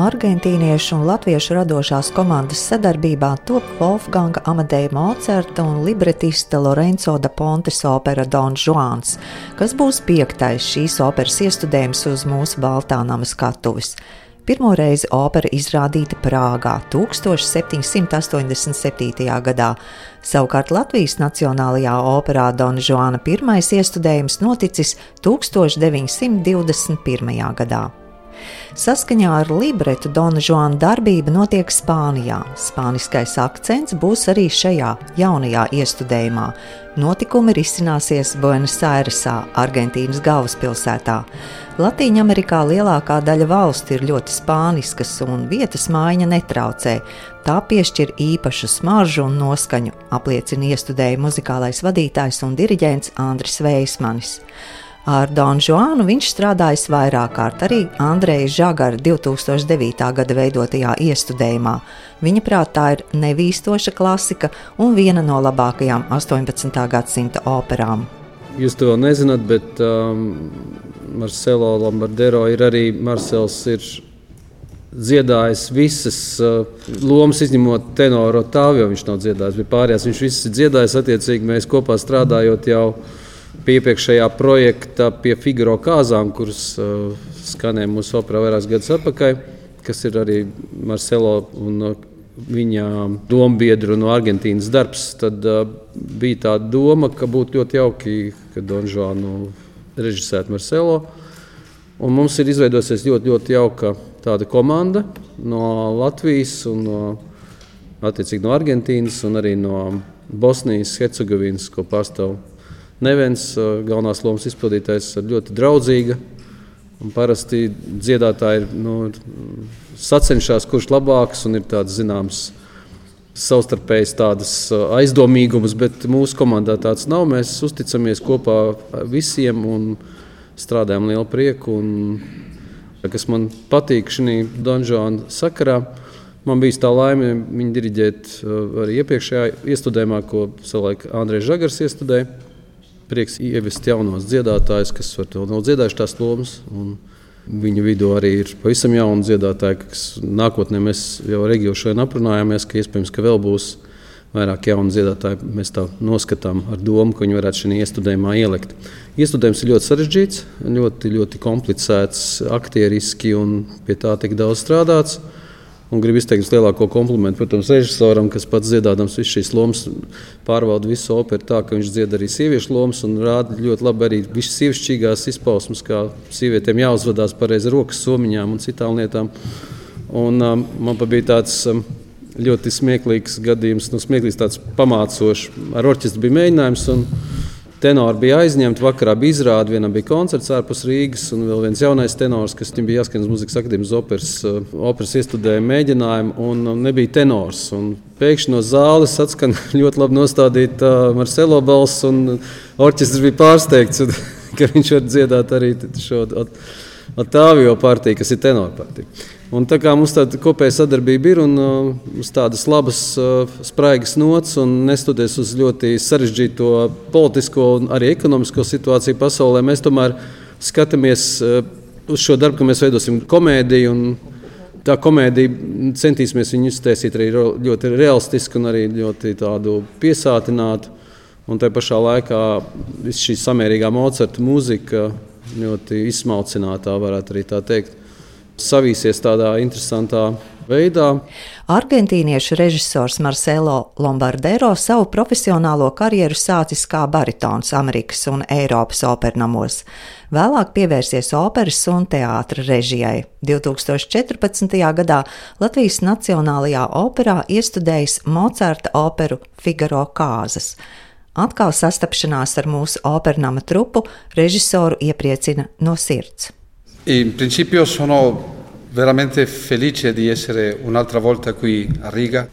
Argentīniešu un latviešu radošās komandas sadarbībā top Wolfganga Amadeja Mocerta un libretista Lorenzo da Pontes opera Don Juans, kas būs piektais šīs operas iestudējums uz mūsu Baltānama skatuves. Pirmo reizi opera izrādīta Prāgā 1787. gadā. Savukārt Latvijas Nacionālajā operā Dona Žuāna pirmais iestudējums noticis 1921. gadā. Saskaņā ar libretu Dona Žuana darbība notiek Spānijā. Spāniskais akcents būs arī šajā jaunajā iestudējumā. Notikumi risināsies Buenosairesā, Argentīnas galvaspilsētā. Latīņamerikā lielākā daļa valstu ir ļoti spāniskas, un vietas mājiņa netraucē. Tā piešķir īpašu smaržu un noskaņu, apliecina iestudēja muzikālais vadītājs un diriģents Andris Veismanis. Ar Donu Žuānu viņš strādājis vairāk kārt arī Andreja Žagara 2009. gada veidotajā iestudējumā. Viņa prāt tā ir nevīstoša klasika un viena no labākajām 18. gadsimta operām. Jūs to nezināt, bet um, Marcelo Lombardero ir arī Marcels. Ir dziedājis visas uh, lomas, izņemot tenoru tāvu, jo viņš nav dziedājis, bet pārējās viņš visas ir dziedājis. Attiecīgi mēs kopā strādājot jau pie iepriekšējā projekta, pie Figaro kāzām, kuras uh, skanēja mūsu operā vairākus gadus atpakaļ, kas ir arī Marcelo un uh, viņa dombiedru no Argentīnas darbs. Tad uh, bija tā doma, ka būtu ļoti jauki, ka Donžānu režisētu Marcelo. Un mums ir izveidojusies ļoti, ļoti jauka tāda komanda no Latvijas, un no, no Argentīnas un arī no Bosnijas, Hercegovinas, ko pārstāv Nevens, galvenās lomas izpildītājs, ir ļoti draudzīga. Parasti dziedātāji nu, sacenšas, kurš labāks un ir tāds zināms savstarpējas tādas aizdomīgumus, bet mūsu komandā tāds nav. Mēs uzticamies kopā visiem un strādājam lielu prieku. Un, kas man patīk šī Donžona sakarā, man bija tā laime viņu diriģēt arī iepriekšējā iestudējumā, ko savulaik Andrēs Žagars iestudēja prieks ievest jaunos dziedātājus, kas vēl nav dziedājuši tās lomas. Viņu vidū arī ir pavisam jauni dziedātāji, kas nākotnē mēs jau reģionā šodien aprunājāmies, ka iespējams, ka vēl būs vairāk jaunu dziedātāju. Mēs tā noskatām ar domu, ka viņi varētu šajā iestudējumā ielikt. Iestudējums ir ļoti sarežģīts, ļoti, ļoti komplicēts, aktieriski un pie tā tik daudz strādāts. Un gribu izteikt lielāko komplimentu, protams, režisoram, kas pats dziedādams visas šīs lomas, pārvalda visu operu tā, ka viņš dzied arī sieviešu lomas un rāda ļoti labi arī visas sievišķīgās izpausmes, kā sievietēm jāuzvedās pareizi rokas somiņām un citām lietām. Un, um, man bija tāds um, ļoti smieklīgs gadījums, nu, smieklīgs tāds pamācošs. Ar orķestru bija mēģinājums. Un, tenori bija aizņemti. Vakarā bija izrāde, vienam bija koncerts ārpus Rīgas, un vēl viens jaunais tenors, kas viņam bija jāskan uz muzikas akadēmijas operas, uh, operas iestudēja mēģinājumu, un nebija tenors. Un pēkšņi no zāles atskan ļoti labi nostādīta uh, Marcelo balss, un orķestris bija pārsteigts, ka viņš var dziedāt arī šo Latvijas partiju, kas ir tenora partija. Un tā kā mums tāda kopēja sadarbība ir un uh, uz tādas labas, uh, spraigas nots, un nestoties uz ļoti sarežģīto politisko un arī ekonomisko situāciju pasaulē, mēs tomēr skatāmies uh, uz šo darbu, ka mēs veidosim komēdiju. Tā komēdija centīsimies viņu iztaisīt arī ļoti realistiski un arī ļoti piesātinātu. Un tā pašā laikā viss šī samērīgā Mocarta mūzika ļoti izsmalcinātā, varētu arī tā teikt savīsies tādā interesantā veidā. Argentīniešu režisors Marcelo Lombardero savu profesionālo karjeru sācis kā baritons Amerikas un Eiropas opernamos. Vēlāk pievērsies operas un teātra režijai. 2014. gadā Latvijas Nacionālajā operā iestudējis Mocarta operu Figaro kāzas. Atkal sastapšanās ar mūsu opernama trupu režisoru iepriecina no sirds. In principio sono veramente felice di essere un'altra volta qui a Riga.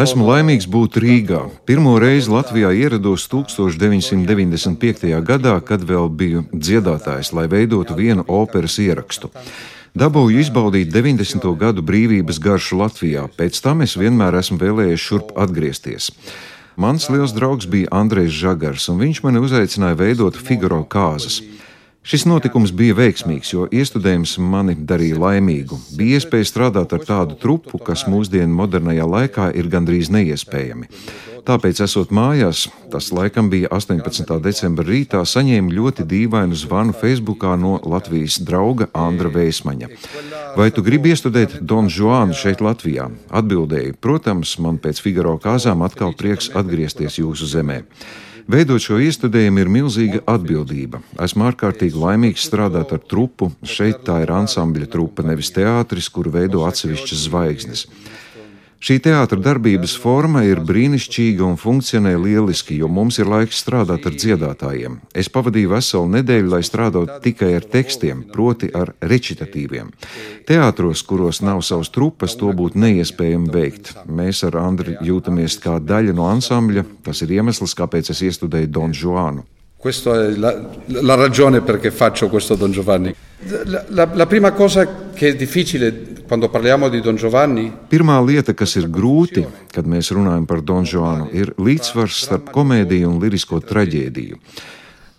Esmu laimīgs būt Rīgā. Pirmo reizi Latvijā ierados 1995. gadā, kad vēl biju dziedātājs, lai veidotu vienu operas ierakstu. Dabūju izbaudīt 90. gadu brīvības garšu Latvijā, pēc tam es vienmēr esmu vēlējies šurp atgriezties. Mans liels draugs bija Andrejs Žagars, un viņš mani uzaicināja veidot Figaro kāzas. Šis notikums bija veiksmīgs, jo iestudējums mani darīja laimīgu. Bija iespēja strādāt ar tādu trupu, kas mūsdienu modernajā laikā ir gandrīz neiespējami. Tāpēc, esot mājās, tas laikam bija 18. decembra rītā, saņēmu ļoti dīvainu zvanu Facebookā no Latvijas drauga Andra Veismaņa. Vai tu gribi iestudēt Don Juanu šeit Latvijā? Atbildēju, protams, man pēc Figaro kāzām atkal prieks atgriezties jūsu zemē. Veidot šo iestudējumu ir milzīga atbildība. Esmu ārkārtīgi laimīgs strādāt ar trupu. Šeit tā ir ansambļa trupa, nevis teātris, kuru veido atsevišķas zvaigznes. Šī teātras darbības forma ir brīnišķīga un funkcionē lieliski, jo mums ir laiks strādāt ar dziedātājiem. Es pavadīju veselu nedēļu, lai strādātu tikai ar tekstiem, proti, ar recitatīviem. Teātros, kuros nav savas trupas, to būtu neiespējami veikt. Mēs ar Andriu jūtamies kā daļa no ansambļa. Tas ir iemesls, kāpēc es iestudēju Don Juanu. Questa è la, la, ragione perché faccio questo Don Giovanni. La, la, la, prima cosa che è difficile Pirmā lieta, kas ir grūti, kad mēs runājam par Don Giovannu, ir līdzsvars starp komēdiju un lirisko traģēdiju.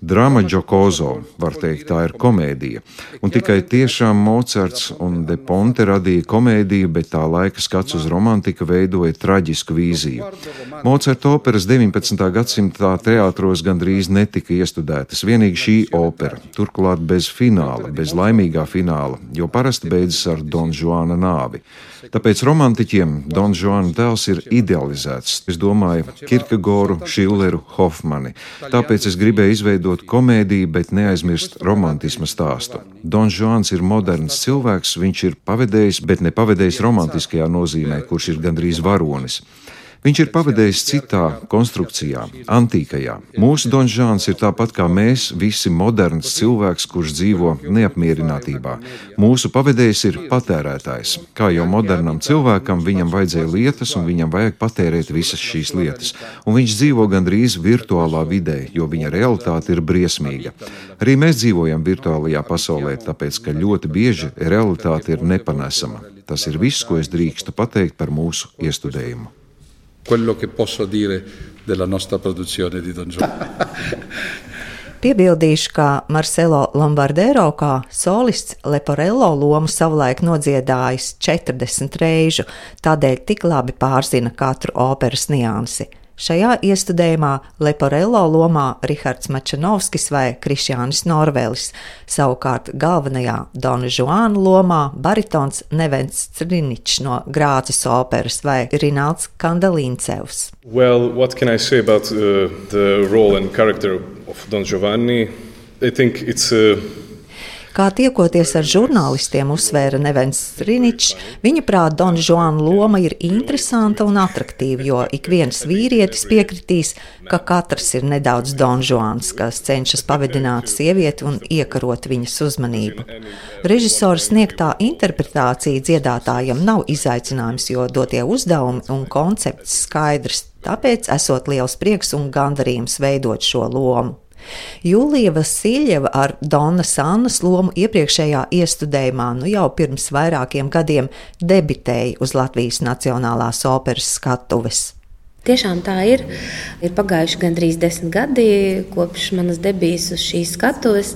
Drama Džokozo, var teikt, tā ir komēdija. Un tikai tiešām Mocards un De Ponte radīja komēdiju, bet tā laika skats uz romantiku veidoja traģisku vīziju. Mocarta operas 19. gadsimtā teātros gandrīz netika iestudētas, vienīgi šī opera, turklāt bez fināla, bez laimīgā fināla, jo parasti beidzas ar Don Juana nāvi. Tāpēc romantiķiem Don Juana tēls ir idealizēts. Es domāju, Kirkegoru, Šilleru, Hofmani. Tāpēc es gribēju izveidot komēdiju, bet neaizmirst romantisma stāstu. Don Juans ir moderns cilvēks, viņš ir pavadējis, bet ne pavadējis romantiskajā nozīmē, kurš ir gandrīz varonis. Viņš ir pavadējis citā konstrukcijā, antīkajā. Mūsu donžāns ir tāpat kā mēs, visi moderns cilvēks, kurš dzīvo neapmierinātībā. Mūsu pavadējs ir patērētājs. Kā jau modernam cilvēkam, viņam vajadzēja lietas, un viņam vajag patērēt visas šīs lietas. Un viņš dzīvo gandrīz virtuālā vidē, jo viņa realitāte ir briesmīga. Arī mēs dzīvojam virtuālajā pasaulē, tāpēc ka ļoti bieži realitāte ir nepanesama. Tas ir viss, ko es drīkstu pateikt par mūsu iestudējumu quello che posso dire della nostra produzione di Don Giovanni. Piebildīšu, ka Marcelo Lombardero kā solists Leporello lomu savulaik nodziedājis 40 reižu, tādēļ tik labi pārzina katru operas niansi. Šajā iestudējumā Leporello lomā Rihards Mačanovskis vai Krišjānis Norvelis, savukārt galvenajā Dona Žuāna lomā baritons Nevens Striničs no Grācis operas vai Rinalds Kandalīncevs. Well, what can I say about uh, the role and character of Don Giovanni? I think it's a uh Kā tiekoties ar žurnālistiem, uzsvēra Nevens Striničs, viņa prāt Dona Žuana loma ir interesanta un attraktīva, jo ik viens vīrietis piekritīs, ka katrs ir nedaudz Don Žuans, kas cenšas pavedināt sievieti un iekarot viņas uzmanību. Režisora sniegtā interpretācija dziedātājam nav izaicinājums, jo dotie uzdevumi un koncepts skaidrs, tāpēc esot liels prieks un gandarījums veidot šo lomu. Jūlija Vasiljeva ar Donna Sannas lomu iepriekšējā iestudējumā nu jau pirms vairākiem gadiem debitēja uz Latvijas Nacionālās operas skatuves. Tiešām tā ir. Ir pagājuši gandrīz desmit gadi kopš manas debijas uz šīs skatuves.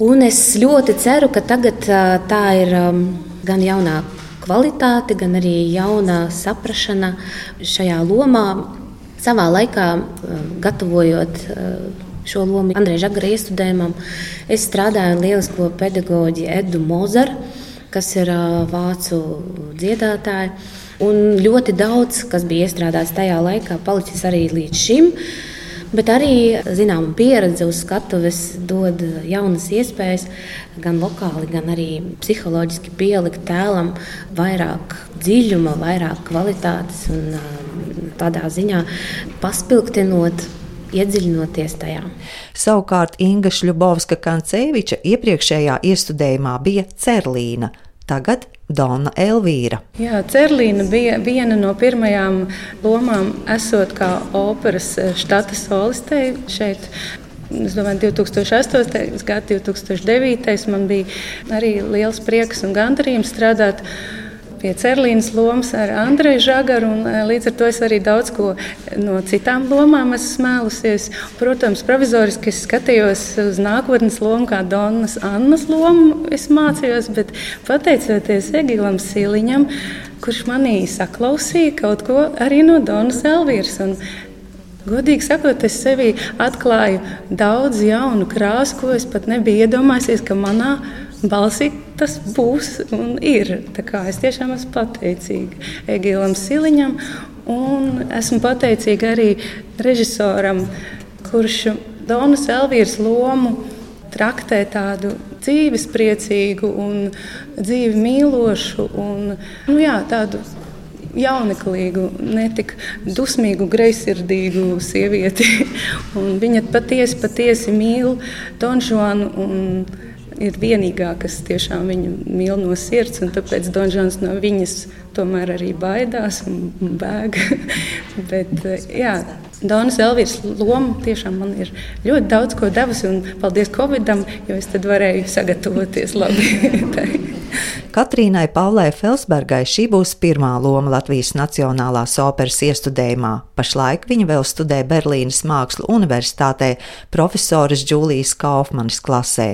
Un es ļoti ceru, ka tagad tā ir gan jaunā kvalitāte, gan arī jauna saprāšana šajā lomā. Savā laikā gatavojot šo lomu Andrejā Žagara iestudējumam. Es strādāju ar lielisko pedagoģi Edu Mozaru, kas ir vācu dziedātāja. Un ļoti daudz, kas bija iestrādāts tajā laikā, palicis arī līdz šim. Bet arī zināma pieredze uz skatuves dod jaunas iespējas, gan vokāli, gan arī psiholoģiski pielikt tēlam vairāk dziļuma, vairāk kvalitātes un tādā ziņā paspilgtinot iedziļinoties tajā. Savukārt Inga Šļubovska Kanceviča iepriekšējā iestudējumā bija Cerlīna. Tagad Dona Elvīra. Jā, Cerlīna bija viena no pirmajām lomām, esot kā operas štata solistei šeit. Es domāju, 2008. gada, 2009. man bija arī liels prieks un gandarījums strādāt pie Cerlīnas lomas ar Andreju Žagaru, un līdz ar to es arī daudz ko no citām lomām esmu smēlusies. Protams, provizoriski es skatījos uz nākotnes lomu, kā Donnas Annas lomu es mācījos, bet pateicoties Egilam Siliņam, kurš manī saklausīja kaut ko arī no Donas Elvīras. Godīgi sakot, es sevī atklāju daudz jaunu krāsu, ko es pat nebiju iedomājies, ka manā balsī tas būs un ir. Es tiešām esmu pateicīga Egilam Siliņam un esmu pateicīga arī režisoram, kurš Donas Elvīras lomu traktē tādu dzīvespriecīgu un dzīvi mīlošu un nu jā, tādu jauneklīgu, netik dusmīgu, greizsirdīgu sievieti. viņa patiesi, patiesi mīl Donžonu. Ir vienīgā, kas tiešām viņu mīl no sirds, tāpēc Donžons no viņas tomēr arī baidās un bēg. Bet, jā, Donas Elvīras loma tiešām man ir ļoti daudz ko devusi, paldies Covidam, jo es tad varēju sagatavoties labi. Katrīnai Paulai Felsbergai šī būs pirmā loma Latvijas Nacionālās operas iestudējumā. Pašlaik viņa vēl studē Berlīnas Mākslu universitātē profesoras Džūlijas Kaufmanis klasē.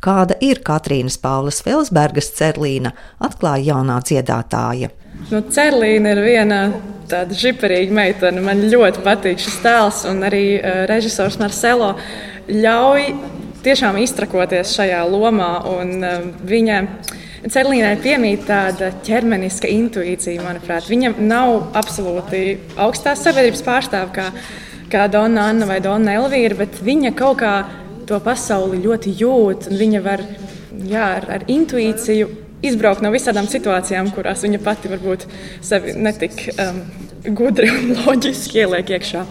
Kāda ir Katrīnas Paulas Felsbergas cerlīna, atklāja jaunā dziedātāja. Nu, Cerlīna ir viena tāda žiparīga meitene. Man ļoti patīk šis tēls, un arī uh, režisors Marcelo ļauj tiešām iztrakoties šajā lomā. Un, uh, viņa Cerlīnai piemīt tāda ķermeniska intuīcija, manuprāt. Viņa nav absolūti augstās sabiedrības pārstāve, kā, kā Donna Anna vai Donna Elvīra, bet viņa kaut kā to pasauli ļoti jūt. Viņa var jā, ar, ar intuīciju izbraukt no visādām situācijām, kurās viņa pati varbūt sevi netik um, gudri un loģiski ieliek iekšā.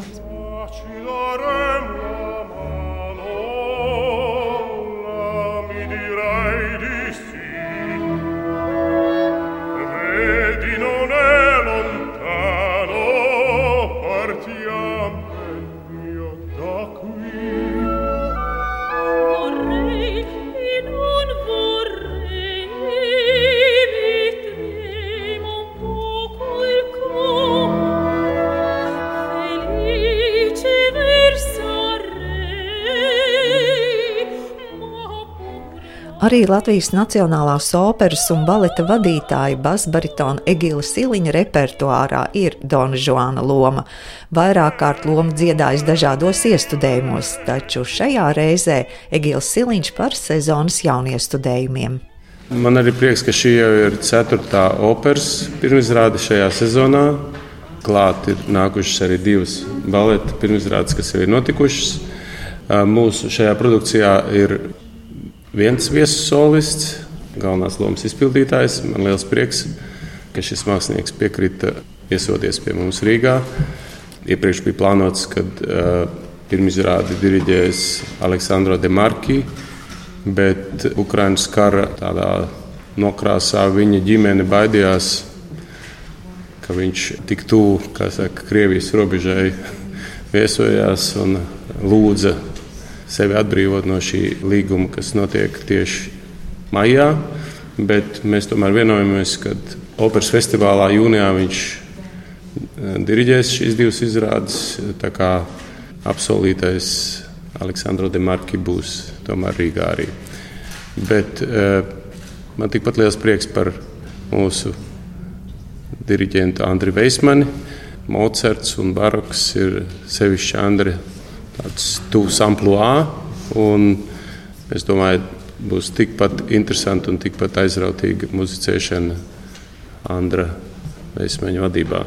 Arī Latvijas Nacionālās operas un baleta vadītāja basbaritona Egila Siliņa repertuārā ir Dona Žuāna loma. Vairāk kārt loma dziedājas dažādos iestudējumos, taču šajā reizē Egils Siliņš par sezonas jauniestudējumiem. Man arī prieks, ka šī jau ir ceturtā operas pirmizrāde šajā sezonā. Klāt ir nākušas arī divas baleta pirmizrādes, kas jau ir notikušas. Mūsu šajā produkcijā ir viens viesu solists, galvenās lomas izpildītājs. Man liels prieks, ka šis mākslinieks piekrita iesoties pie mums Rīgā. Iepriekš bija plānots, ka uh, pirmizrādi diriģēs Aleksandro Demarki, bet Ukraiņas kara tādā nokrāsā viņa ģimene baidījās, ka viņš tik tuvu Krievijas robežai viesojās un lūdza sevi atbrīvot no šī līguma, kas notiek tieši maijā. Bet mēs tomēr vienojamies, ka operas festivālā jūnijā viņš eh, diriģēs šīs divas izrādes. Tā kā apsolītais Aleksandro Demarki būs tomēr Rīgā arī. Bet eh, man tikpat liels prieks par mūsu diriģentu Andriu Veismani. Mocards un Baroks ir sevišķi Andri tāds tuvs amplitūds. Es domāju, būs tikpat interesanti un tikpat aizrautīga muzicēšana Andra Veismeņa vadībā.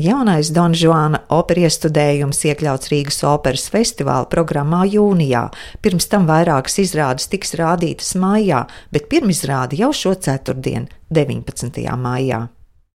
Jaunais Don Juana opera iestudējums iekļauts Rīgas operas festivāla programmā jūnijā. Pirms tam vairākas izrādes tiks rādītas maijā, bet pirmizrāde jau šo ceturtdienu, 19. maijā.